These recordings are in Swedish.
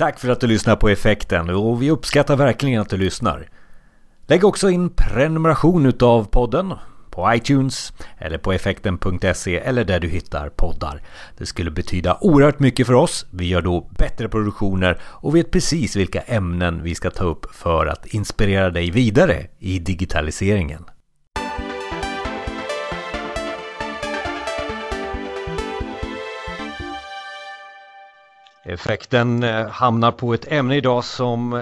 Tack för att du lyssnar på effekten och vi uppskattar verkligen att du lyssnar. Lägg också in prenumeration utav podden på iTunes eller på effekten.se eller där du hittar poddar. Det skulle betyda oerhört mycket för oss. Vi gör då bättre produktioner och vet precis vilka ämnen vi ska ta upp för att inspirera dig vidare i digitaliseringen. Effekten eh, hamnar på ett ämne idag som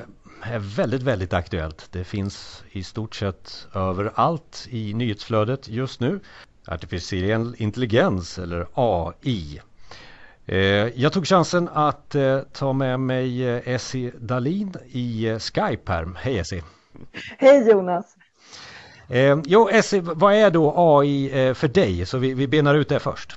är väldigt, väldigt aktuellt. Det finns i stort sett överallt i nyhetsflödet just nu. Artificiell intelligens eller AI. Eh, jag tog chansen att eh, ta med mig Essie Dalin i Skype här. Hej Essie! Hej Jonas! Jo Essie, vad är då AI för dig? Så vi, vi benar ut det först.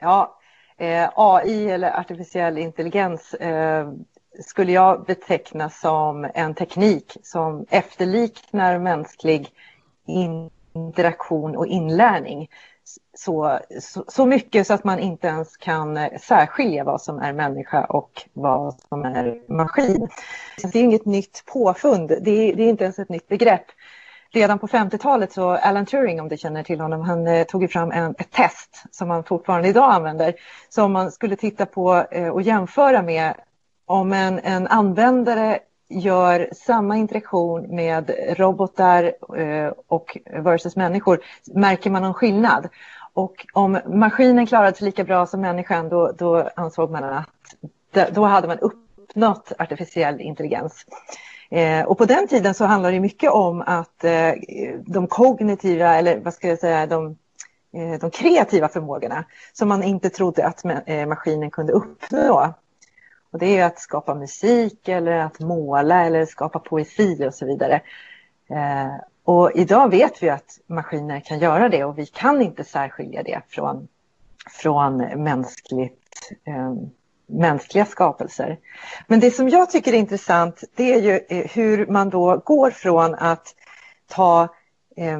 Ja, Eh, AI eller artificiell intelligens eh, skulle jag beteckna som en teknik som efterliknar mänsklig interaktion och inlärning. Så, så, så, mycket så att man inte ens kan eh, särskilja vad som är människa och vad som är maskin. Det är inget nytt påfund, det är, det är inte ens ett nytt begrepp redan på 50-talet så Alan Turing, om du känner till honom, han eh, tog fram en, ett test som man fortfarande idag använder som man skulle titta på eh, och jämföra med om en, en användare gör samma interaktion med robotar eh, och versus människor, märker man någon skillnad? Och om maskinen klarade sig lika bra som människan, då, då ansåg man att då hade man uppnått artificiell intelligens. Eh, och på den tiden så handlade det mycket om att eh, de kognitiva, eller vad ska jag säga, de, eh, de kreativa förmågorna som man inte trodde att eh, maskinen kunde uppnå. Och det är att skapa musik eller att måla eller skapa poesi och så vidare. Eh, och idag vet vi att maskiner kan göra det och vi kan inte särskilja det från, från mänskligt eh, mänskliga skapelser. Men det som jag tycker är intressant det är ju eh, hur man då går från att ta eh,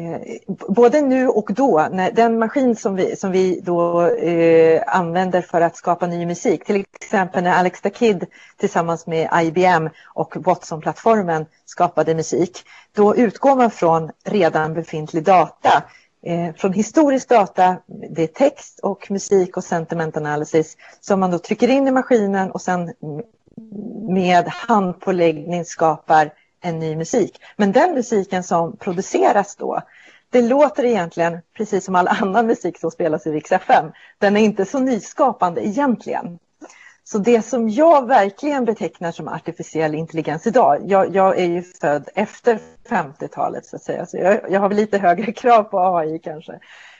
eh, både nu och då, när den maskin som vi, som vi då eh, använder för att skapa ny musik, till exempel när Alex the Kid tillsammans med IBM och Watson-plattformen skapade musik, då utgår man från redan befintlig data eh, från historisk data, det är text och musik och sentiment analysis som man då trycker in i maskinen och sen med handpåläggning skapar en ny musik. Men den musiken som produceras då, det låter egentligen precis som all annan musik som spelas i Rix FM. Den är inte så nyskapande egentligen. Så det som jag verkligen betecknar som artificiell intelligens idag, jag, jag är ju född efter 50-talet så att säga, så jag, jag, har väl lite högre krav på AI kanske.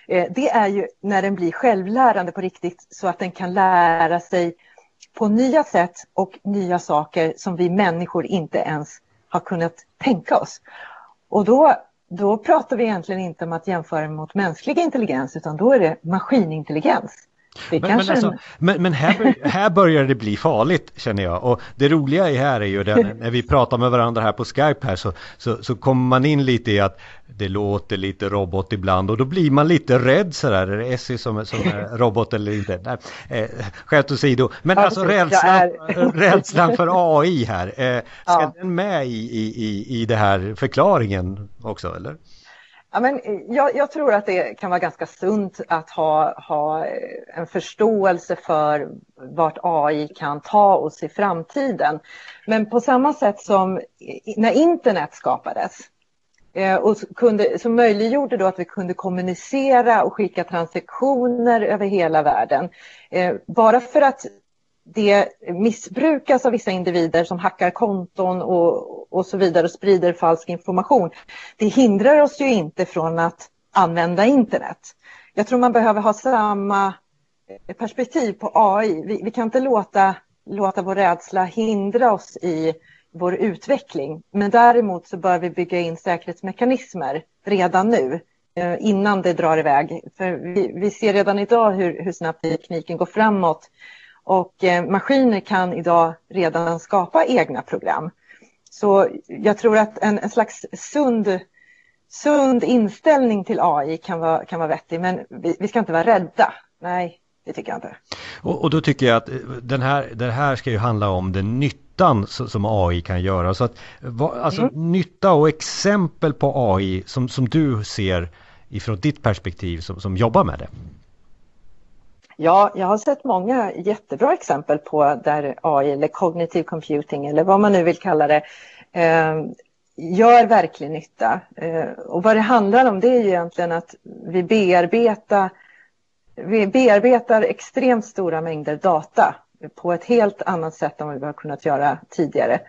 Eh, det är ju när den blir självlärande på riktigt så att den kan lära sig på nya sätt och nya saker som vi människor inte ens har kunnat tänka oss. Och då, då pratar vi egentligen inte om att jämföra mot mänsklig intelligens utan då är det maskinintelligens. Men, men, alltså, men, men, här, här börjar det bli farligt känner jag. Och det roliga är här är ju det, när vi pratar med varandra här på Skype här så, så, så kommer man in lite i att det låter lite robot ibland och då blir man lite rädd sådär. Är det Essie som, som är robot eller inte? Nej, eh, skämt åsido. Men ja, alltså rädslan, är... rädslan för AI här. Eh, ska ja. den med i, i, i det här förklaringen också eller? Ja, men eh, jag, jag, tror att det kan vara ganska sunt att ha, ha eh, en förståelse för vart AI kan ta oss i framtiden. Men på samma sätt som när internet skapades eh, och kunde, som möjliggjorde då att vi kunde kommunicera och skicka transaktioner över hela världen. Bara för att det missbrukas av vissa individer som hackar konton och, och så vidare och sprider falsk information. Det hindrar oss ju inte från att använda internet. Jag tror man behöver ha samma eh, perspektiv på AI. Vi, vi kan inte låta, låta vår rädsla hindra oss i vår utveckling. Men däremot så bör vi bygga in säkerhetsmekanismer redan nu eh, innan det drar iväg. För vi, vi ser redan idag hur, hur snabbt tekniken går framåt och eh, maskiner kan idag redan skapa egna program. Så jag tror att en, en slags sund, sund inställning till AI kan vara, kan vara vettig, men vi, vi ska inte vara rädda. Nej, det tycker jag inte. Och, och då tycker jag att den här, det här ska ju handla om den nyttan som AI kan göra. Så att, alltså mm. nytta och exempel på AI som, som du ser ifrån ditt perspektiv som, som jobbar med det. Ja, jag har sett många jättebra exempel på där AI eller cognitive computing eller vad man nu vill kalla det ehm, gör verklig nytta. Eh, och vad det handlar om det är ju egentligen att vi bearbetar, vi bearbetar extremt stora mängder data på ett helt annat sätt än vad vi har kunnat göra tidigare.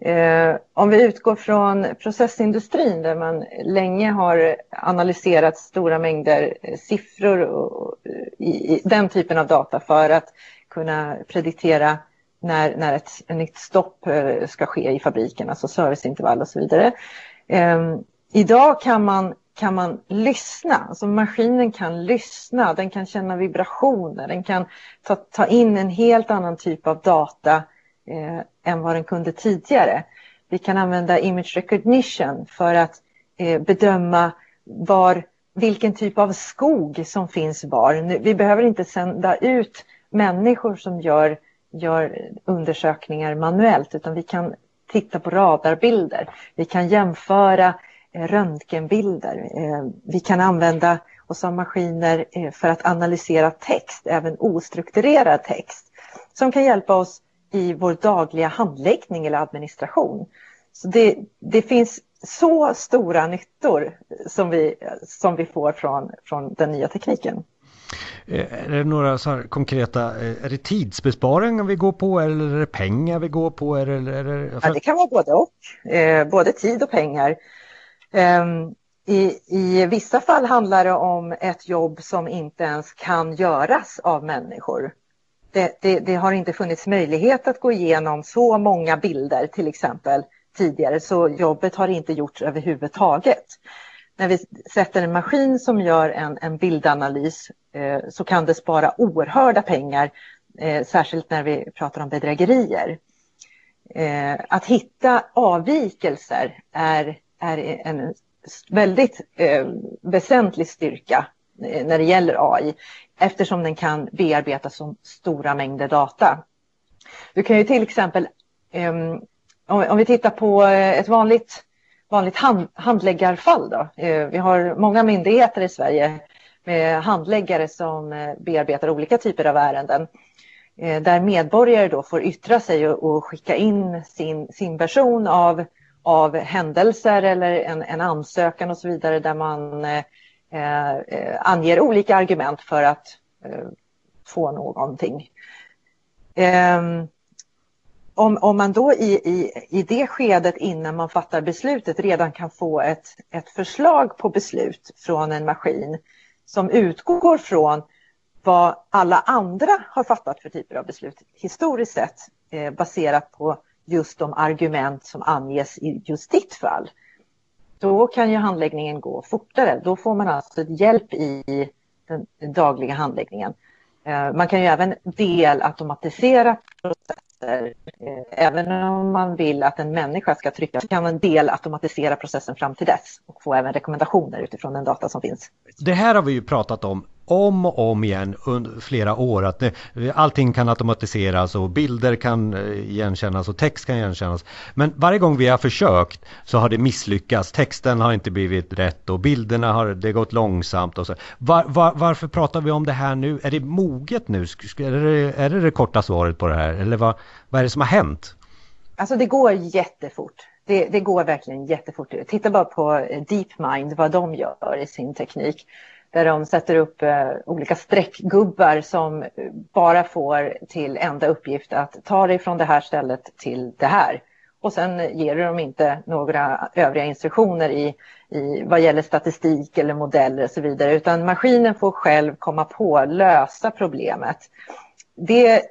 Eh, om vi utgår från processindustrin där man länge har analyserat stora mängder eh, siffror och, eh, i, i, den typen av data för att kunna prediktera när, när ett, nytt stopp eh, ska ske i fabriken, alltså serviceintervall och så vidare. Eh, idag kan man, kan man lyssna, alltså maskinen kan lyssna, den kan känna vibrationer, den kan ta, ta in en helt annan typ av data eh, än vad den kunde tidigare. Vi kan använda image recognition för att eh, bedöma var, vilken typ av skog som finns var. Vi behöver inte sända ut människor som gör, gör undersökningar manuellt utan vi kan titta på radarbilder. Vi kan jämföra eh, röntgenbilder. Eh, vi kan använda oss av maskiner eh, för att analysera text, även ostrukturerad text, som kan hjälpa oss i vår dagliga handläggning eller administration. Så det, det finns så stora nyttor som vi, som vi får från, från den nya tekniken. Eh, är det några så konkreta, eh, är det tidsbesparingar vi går på eller är det pengar vi går på? Är det, är det... Ja, det kan vara både och, eh, både tid och pengar. Eh, i, I vissa fall handlar det om ett jobb som inte ens kan göras av människor det, det, det, har inte funnits möjlighet att gå igenom så många bilder till exempel tidigare så jobbet har inte gjorts överhuvudtaget. När vi sätter en maskin som gör en, en bildanalys eh, så kan det spara oerhörda pengar, eh, särskilt när vi pratar om bedrägerier. Eh, att hitta avvikelser är, är en väldigt eh, väsentlig styrka Eh, när det gäller AI eftersom den kan bearbeta så stora mängder data. Du kan ju till exempel, ehm, om, vi tittar på eh, ett vanligt, vanligt hand, handläggarfall. Då. Eh, vi har många myndigheter i Sverige med handläggare som bearbetar olika typer av ärenden. Där medborgare då får yttra sig och, skicka in sin, sin version av, av händelser eller en, en ansökan och så vidare där man Eh, eh, anger olika argument för att eh, få någonting. Ehm, om, om man då i, i, i det skedet innan man fattar beslutet redan kan få ett, ett förslag på beslut från en maskin som utgår från vad alla andra har fattat för typer av beslut historiskt sett eh, baserat på just de argument som anges i just ditt fall då kan ju handläggningen gå fortare. Då får man alltså hjälp i den dagliga handläggningen. Eh, man kan ju även delautomatisera processer. Eh, även om man vill att en människa ska trycka så kan man delautomatisera processen fram till dess och få även rekommendationer utifrån den data som finns. Det här har vi ju pratat om om och om igen under flera år att det, allting kan automatiseras och bilder kan eh, igenkännas och text kan igenkännas. Men varje gång vi har försökt så har det misslyckats. Texten har inte blivit rätt och bilderna har det gått långsamt och så. Var, var, varför pratar vi om det här nu? Är det moget nu? Är det är det, det korta svaret på det här? Eller vad, vad är det som har hänt? Alltså det går jättefort. Det, det går verkligen jättefort. Titta bara på eh, DeepMind, vad de gör i sin teknik där de sätter upp eh, olika streckgubbar som bara får till enda uppgift att ta dig från det här stället till det här. Och sen ger du dem inte några övriga instruktioner i, i vad gäller statistik eller modeller och så vidare utan maskinen får själv komma på, lösa problemet. Det,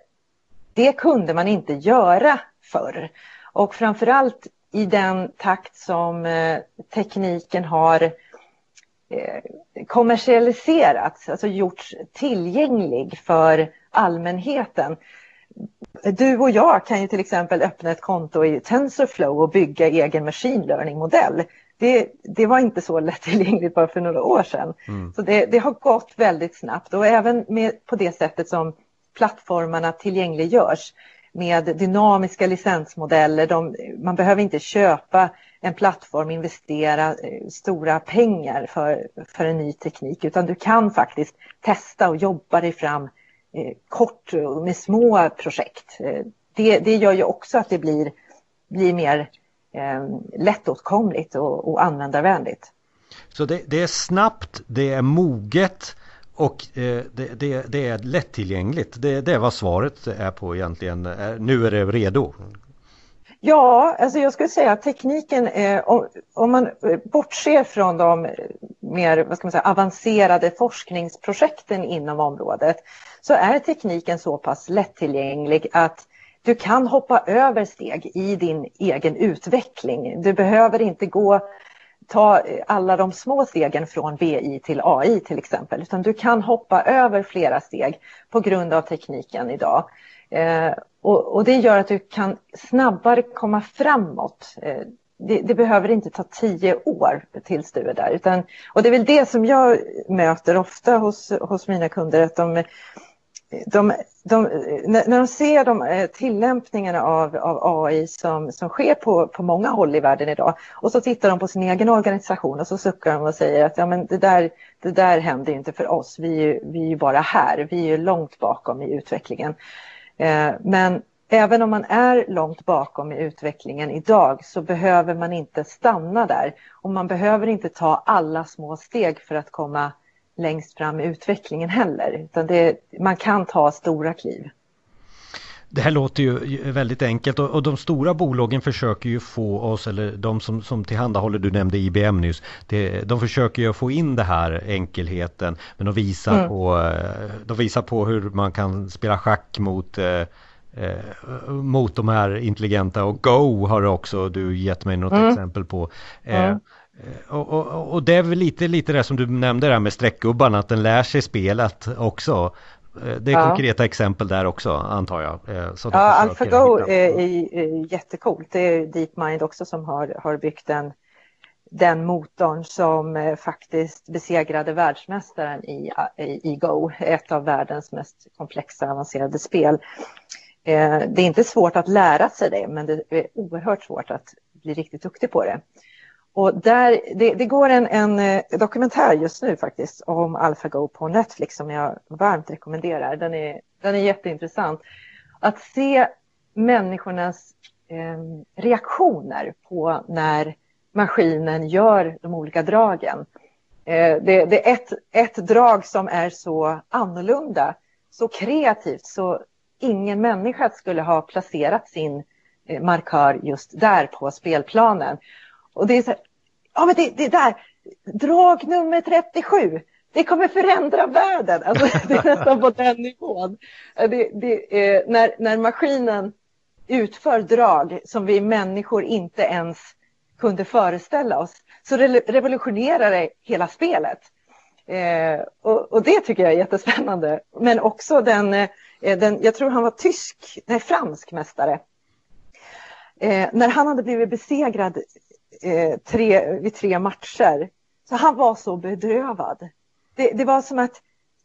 det kunde man inte göra förr. Och framförallt i den takt som eh, tekniken har Eh, kommersialiserats, alltså gjorts tillgänglig för allmänheten. Du och jag kan ju till exempel öppna ett konto i TensorFlow och bygga egen machine learning-modell det, det var inte så lättillgängligt bara för några år sedan. Mm. Så det, det, har gått väldigt snabbt och även med, på det sättet som plattformarna tillgängliggörs med dynamiska licensmodeller. De, man behöver inte köpa en plattform, investera eh, stora pengar för, för en ny teknik utan du kan faktiskt testa och jobba dig fram eh, kort med små projekt. Eh, det, det gör ju också att det blir, blir mer eh, lättåtkomligt och, och användarvänligt. Så det, det, är snabbt, det är moget och eh, det, det, det, är lättillgängligt. Det, det är vad svaret är på egentligen. Eh, nu är det redo. Ja, alltså jag skulle säga att tekniken, är, om, om, man eh, bortser från de mer vad ska man säga, avancerade forskningsprojekten inom området så är tekniken så pass lättillgänglig att du kan hoppa över steg i din egen utveckling. Du behöver inte gå ta alla de små stegen från BI till AI till exempel, utan du kan hoppa över flera steg på grund av tekniken idag. Eh, och, och, det gör att du kan snabbare komma framåt. Eh, det, det, behöver inte ta tio år tills du är där. Utan, och det är väl det som jag möter ofta hos, hos mina kunder, att de de, de, när de ser de eh, tillämpningarna av, av AI som, som sker på, på många håll i världen idag och så tittar de på sin egen organisation och så suckar de och säger att ja, men det, där, det där händer inte för oss, vi är, vi är ju bara här, vi är långt bakom i utvecklingen. Eh, men även om man är långt bakom i utvecklingen idag så behöver man inte stanna där och man behöver inte ta alla små steg för att komma längst fram i utvecklingen heller. Utan det, man kan ta stora kliv. Det här låter ju väldigt enkelt och, och, de stora bolagen försöker ju få oss, eller de som, som tillhandahåller, du nämnde IBM nyss, det, de försöker ju få in det här enkelheten men de visar, mm. på, de visar på hur man kan spela schack mot eh, eh, mot de här intelligenta och Go har också du gett mig något mm. exempel på. Eh, mm. Eh, och, och, och, det är väl lite, lite det som du nämnde där med streckgubbarna, att den lär sig spelet också. Eh, det är ja. konkreta exempel där också antar jag. Eh, så ja, AlphaGo är, är jättecoolt. Det är DeepMind också som har, har byggt den, den motorn som faktiskt besegrade världsmästaren i, i, i Go, ett av världens mest komplexa avancerade spel. Det är inte svårt att lära sig det, men det är oerhört svårt att bli riktigt duktig på det. Och där, det, det går en, en, eh, dokumentär just nu faktiskt om AlphaGo på Netflix som jag varmt rekommenderar. Den är, den är jätteintressant. Att se människornas eh, reaktioner på när maskinen gör de olika dragen. Eh, det, det, är ett, ett drag som är så annorlunda, så kreativt, så ingen människa skulle ha placerat sin eh, markör just där på spelplanen. Och det är så här, ja men det, det där, drag nummer 37, det kommer förändra världen. Alltså, det är nästan på den nivån. Det, det, eh, när, när maskinen utför drag som vi människor inte ens kunde föreställa oss så revolutionerar det hela spelet. Eh, och, och, det tycker jag är jättespännande. Men också den, eh, den jag tror han var tysk, nej fransk mästare. Eh, när han hade blivit besegrad eh, tre, vid tre matcher. Så han var så bedrövad. Det, det, var som att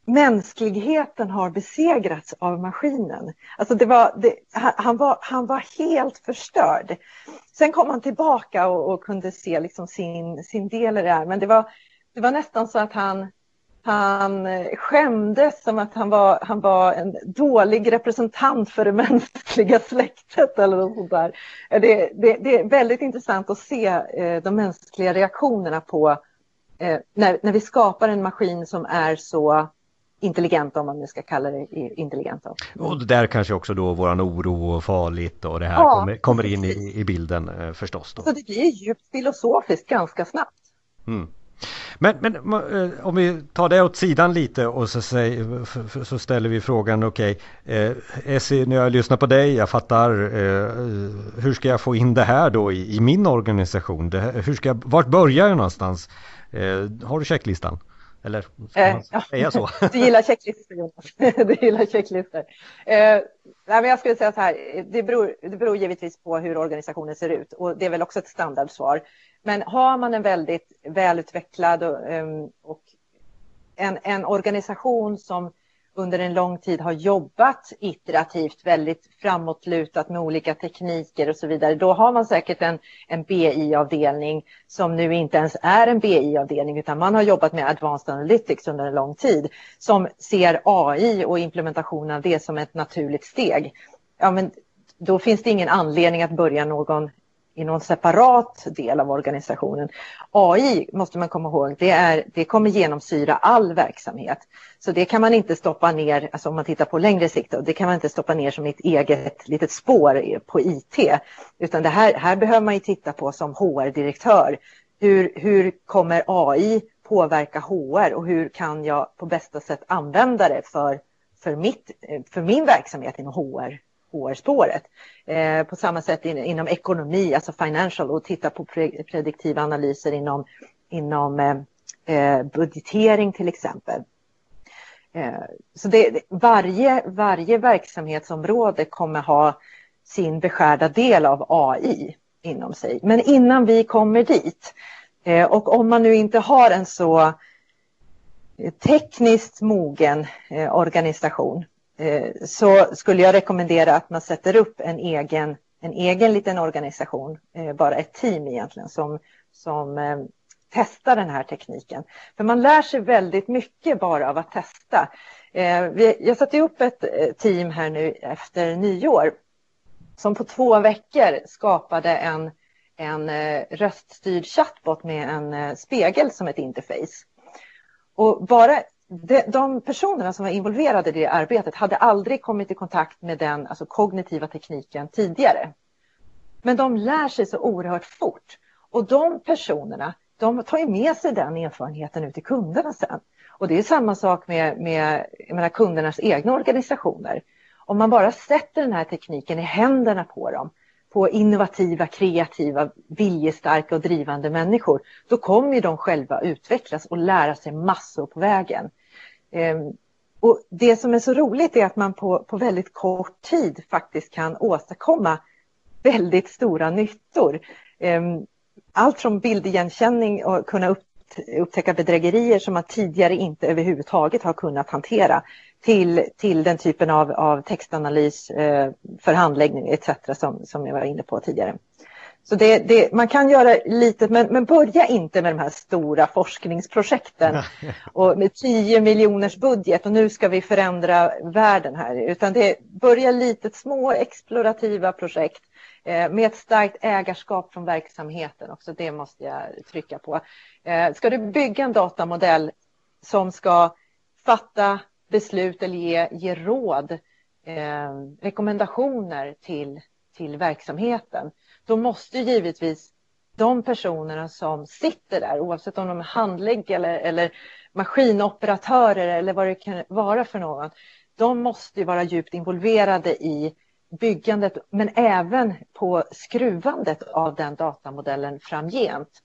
mänskligheten har besegrats av maskinen. Alltså det var, det, han, var, han var helt förstörd. Sen kom han tillbaka och, och kunde se liksom sin, sin del i det här. Men det var, det var nästan så att han, han skämdes som att han var, han var en dålig representant för det mänskliga släktet eller något sånt där. Det, det, det är väldigt intressant att se eh, de mänskliga reaktionerna på eh, när, när vi skapar en maskin som är så intelligent om man nu ska kalla det intelligent. Och där kanske också då våran oro och farligt och det här ja, kommer, kommer in i, i bilden eh, förstås. Då. Så det blir djupt filosofiskt ganska snabbt. Mm. Men, men eh, om vi tar det åt sidan lite och så, säger, så ställer vi frågan okej okay, eh, Essie, när jag lyssnar på dig, jag fattar eh, hur ska jag få in det här då i, i min organisation? Det, hur ska jag, vart börjar jag någonstans? Eh, har du checklistan? Eller ska man säga så? du gillar checklistor Jonas. du gillar checklistor. Nej, men jag skulle säga så här, det beror, det beror givetvis på hur organisationen ser ut och det är väl också ett standardsvar. Men har man en väldigt välutvecklad och, ehm, och en, en organisation som under en lång tid har jobbat iterativt, väldigt framåtlutat med olika tekniker och så vidare, då har man säkert en, en BI-avdelning som nu inte ens är en BI-avdelning utan man har jobbat med Advanced Analytics under en lång tid som ser AI och implementationen av det som ett naturligt steg. Ja, men då finns det ingen anledning att börja någon i någon separat del av organisationen. AI måste man komma ihåg, det, är, det kommer genomsyra all verksamhet. Så det kan man inte stoppa ner, alltså om man tittar på längre sikt, det kan man inte stoppa ner som ett eget litet spår på IT. Utan det här, här behöver man ju titta på som HR-direktör. Hur, hur kommer AI påverka HR och hur kan jag på bästa sätt använda det för, för, mitt, för min verksamhet inom HR? HR-spåret. Eh, på samma sätt in, inom ekonomi, alltså financial och titta på pre prediktiva analyser inom, inom eh, eh budgetering till exempel. Eh, så det, varje, varje verksamhetsområde kommer ha sin beskärda del av AI inom sig. Men innan vi kommer dit eh, och om man nu inte har en så eh, tekniskt mogen organisation Eh, så skulle jag rekommendera att man sätter upp en egen, en egen liten organisation, eh, bara ett team egentligen, som, som eh, testar den här tekniken. För man lär sig väldigt mycket bara av att testa. Jag satte upp ett team här nu efter nyår som på två veckor skapade en, en röststyrd chatbot med en spegel som ett interface. Och bara de, de personerna som var involverade i det arbetet hade aldrig kommit i kontakt med den alltså kognitiva tekniken tidigare. Men de lär sig så oerhört fort. Och de personerna de tar med sig den erfarenheten ut till kunderna sen. Och det är samma sak med, med menar, kundernas egna organisationer. Om man bara sätter den här tekniken i händerna på dem på innovativa, kreativa, viljestarka och drivande människor, då kommer de själva utvecklas och lära sig massor på vägen. Ehm, och det som är så roligt är att man på, på väldigt kort tid faktiskt kan åstadkomma väldigt stora nyttor. Ehm, allt från bildigenkänning och kunna upp, upptäcka bedrägerier som man tidigare inte överhuvudtaget har kunnat hantera till, till den typen av, av textanalys eh, för handläggning etc. Som, som jag var inne på tidigare. Så det, det, man kan göra lite, men, men börja inte med de här stora forskningsprojekten och med 10 miljoners budget och nu ska vi förändra världen här. Utan det börja litet, små explorativa projekt eh, med ett starkt ägarskap från verksamheten också. Det måste jag trycka på. Eh, ska du bygga en datamodell som ska fatta beslut eller ge, ge råd, eh, rekommendationer till, till verksamheten då måste givetvis de personerna som sitter där, oavsett om de är handläggare eller, eller maskinoperatörer eller vad det kan vara för någon, de måste vara djupt involverade i byggandet men även på skruvandet av den datamodellen framgent.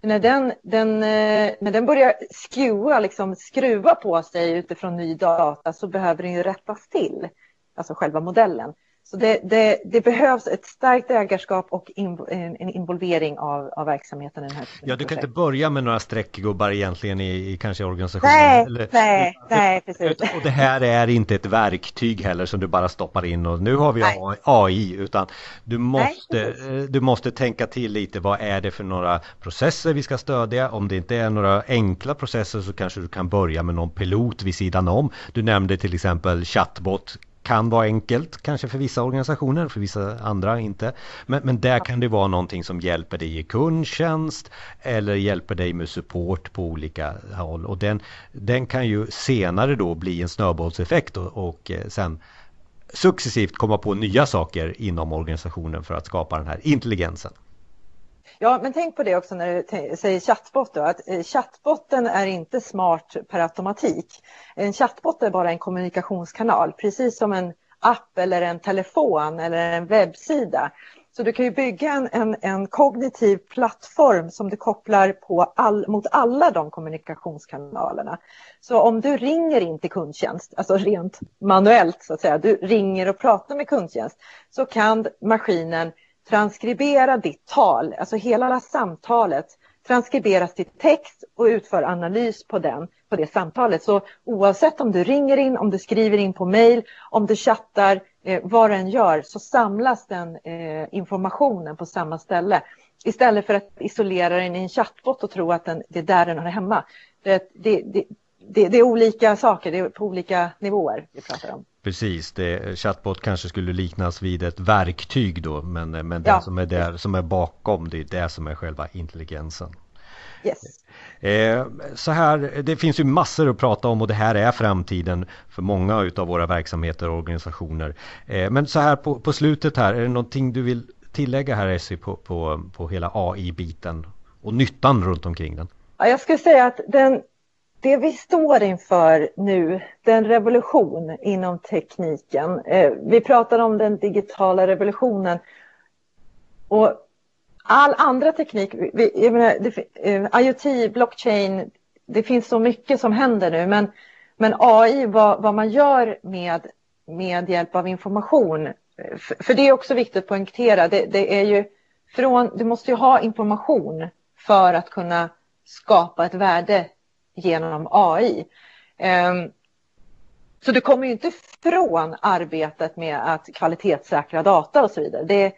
När den, den, eh, när den börjar skruva, liksom skruva på sig utifrån ny data så behöver den ju rättas till, alltså själva modellen. Så det, det, det, behövs ett starkt ägarskap och in, en involvering av, av verksamheten. Den här ja, du kan inte börja med några streckgubbar egentligen i, i kanske organisationen. Nej, eller, nej, nej, precis. Och det här är inte ett verktyg heller som du bara stoppar in och nu har vi nej. AI utan du måste, nej, du måste tänka till lite vad är det för några processer vi ska stödja. Om det inte är några enkla processer så kanske du kan börja med någon pilot vid sidan om. Du nämnde till exempel chatbot kan vara enkelt kanske för vissa organisationer, för vissa andra inte. Men, men där kan det vara någonting som hjälper dig i kundtjänst eller hjälper dig med support på olika håll. Och den, den kan ju senare då bli en snöbollseffekt och, och eh, sen successivt komma på nya saker inom organisationen för att skapa den här intelligensen. Ja, men tänk på det också när du säger chattbot då, att eh, chattbotten är inte smart per automatik. En chattbot är bara en kommunikationskanal, precis som en app eller en telefon eller en webbsida Så du kan ju bygga en, en, en kognitiv plattform som du kopplar på all, mot alla de kommunikationskanalerna. Så om du ringer in till kundtjänst, alltså rent manuellt så att säga, du ringer och pratar med kundtjänst, så kan maskinen transkribera ditt tal, alltså hela samtalet transkriberas till text och utför analys på den, på det samtalet. Så oavsett om du ringer in, om du skriver in på mail, om du chattar, eh, vad du än gör, så samlas den eh, informationen på samma ställe. Istället för att isolera den i en chattbot och tro att den, det är där den hör hemma. Det, det, det, det, det är olika saker, det är på olika nivåer vi pratar om. Precis, det, chatbot kanske skulle liknas vid ett verktyg då men, men det ja. som är där som är bakom det är det som är själva intelligensen. Yes. Eh, så här, det finns ju massor att prata om och det här är framtiden för många utav våra verksamheter och organisationer. Eh, men så här på, på slutet här, är det någonting du vill tillägga här Essie på, på, på hela AI-biten och nyttan runt omkring den? Ja, jag skulle säga att den det vi står inför nu, det är en revolution inom tekniken. Eh, vi pratar om den digitala revolutionen. Och all andra teknik, jag menar, IoT, eh, blockchain, det finns så mycket som händer nu. Men, men AI, vad, vad man gör med, med hjälp av information, eh, för, för det är också viktigt att poängtera, det, det är ju från, du måste ju ha information för att kunna skapa ett värde genom AI. Ehm, så du kommer ju inte från arbetet med att kvalitetssäkra data och så vidare. Det,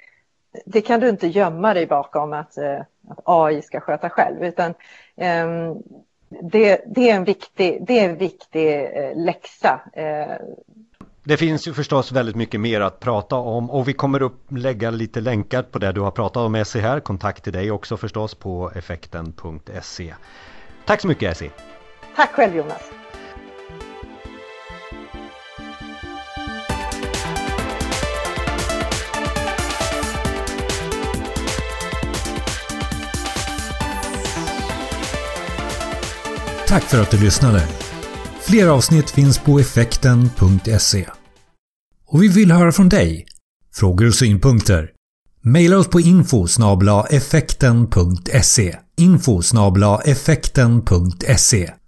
det kan du inte gömma dig bakom att, eh, att AI ska sköta själv. Utan, ehm, det, det, är en viktig, det är en viktig eh, läxa. Eh. Det finns ju förstås väldigt mycket mer att prata om och vi kommer upp lägga lite länkar på det du har pratat om Essie här. Kontakt till dig också förstås på effekten.se. Tack så mycket Essie! Tack själv Jonas! Tack för att du lyssnade! Fler avsnitt finns på effekten.se. Och vi vill höra från dig. Frågor och synpunkter? Maila oss på info effekten.se info effekten.se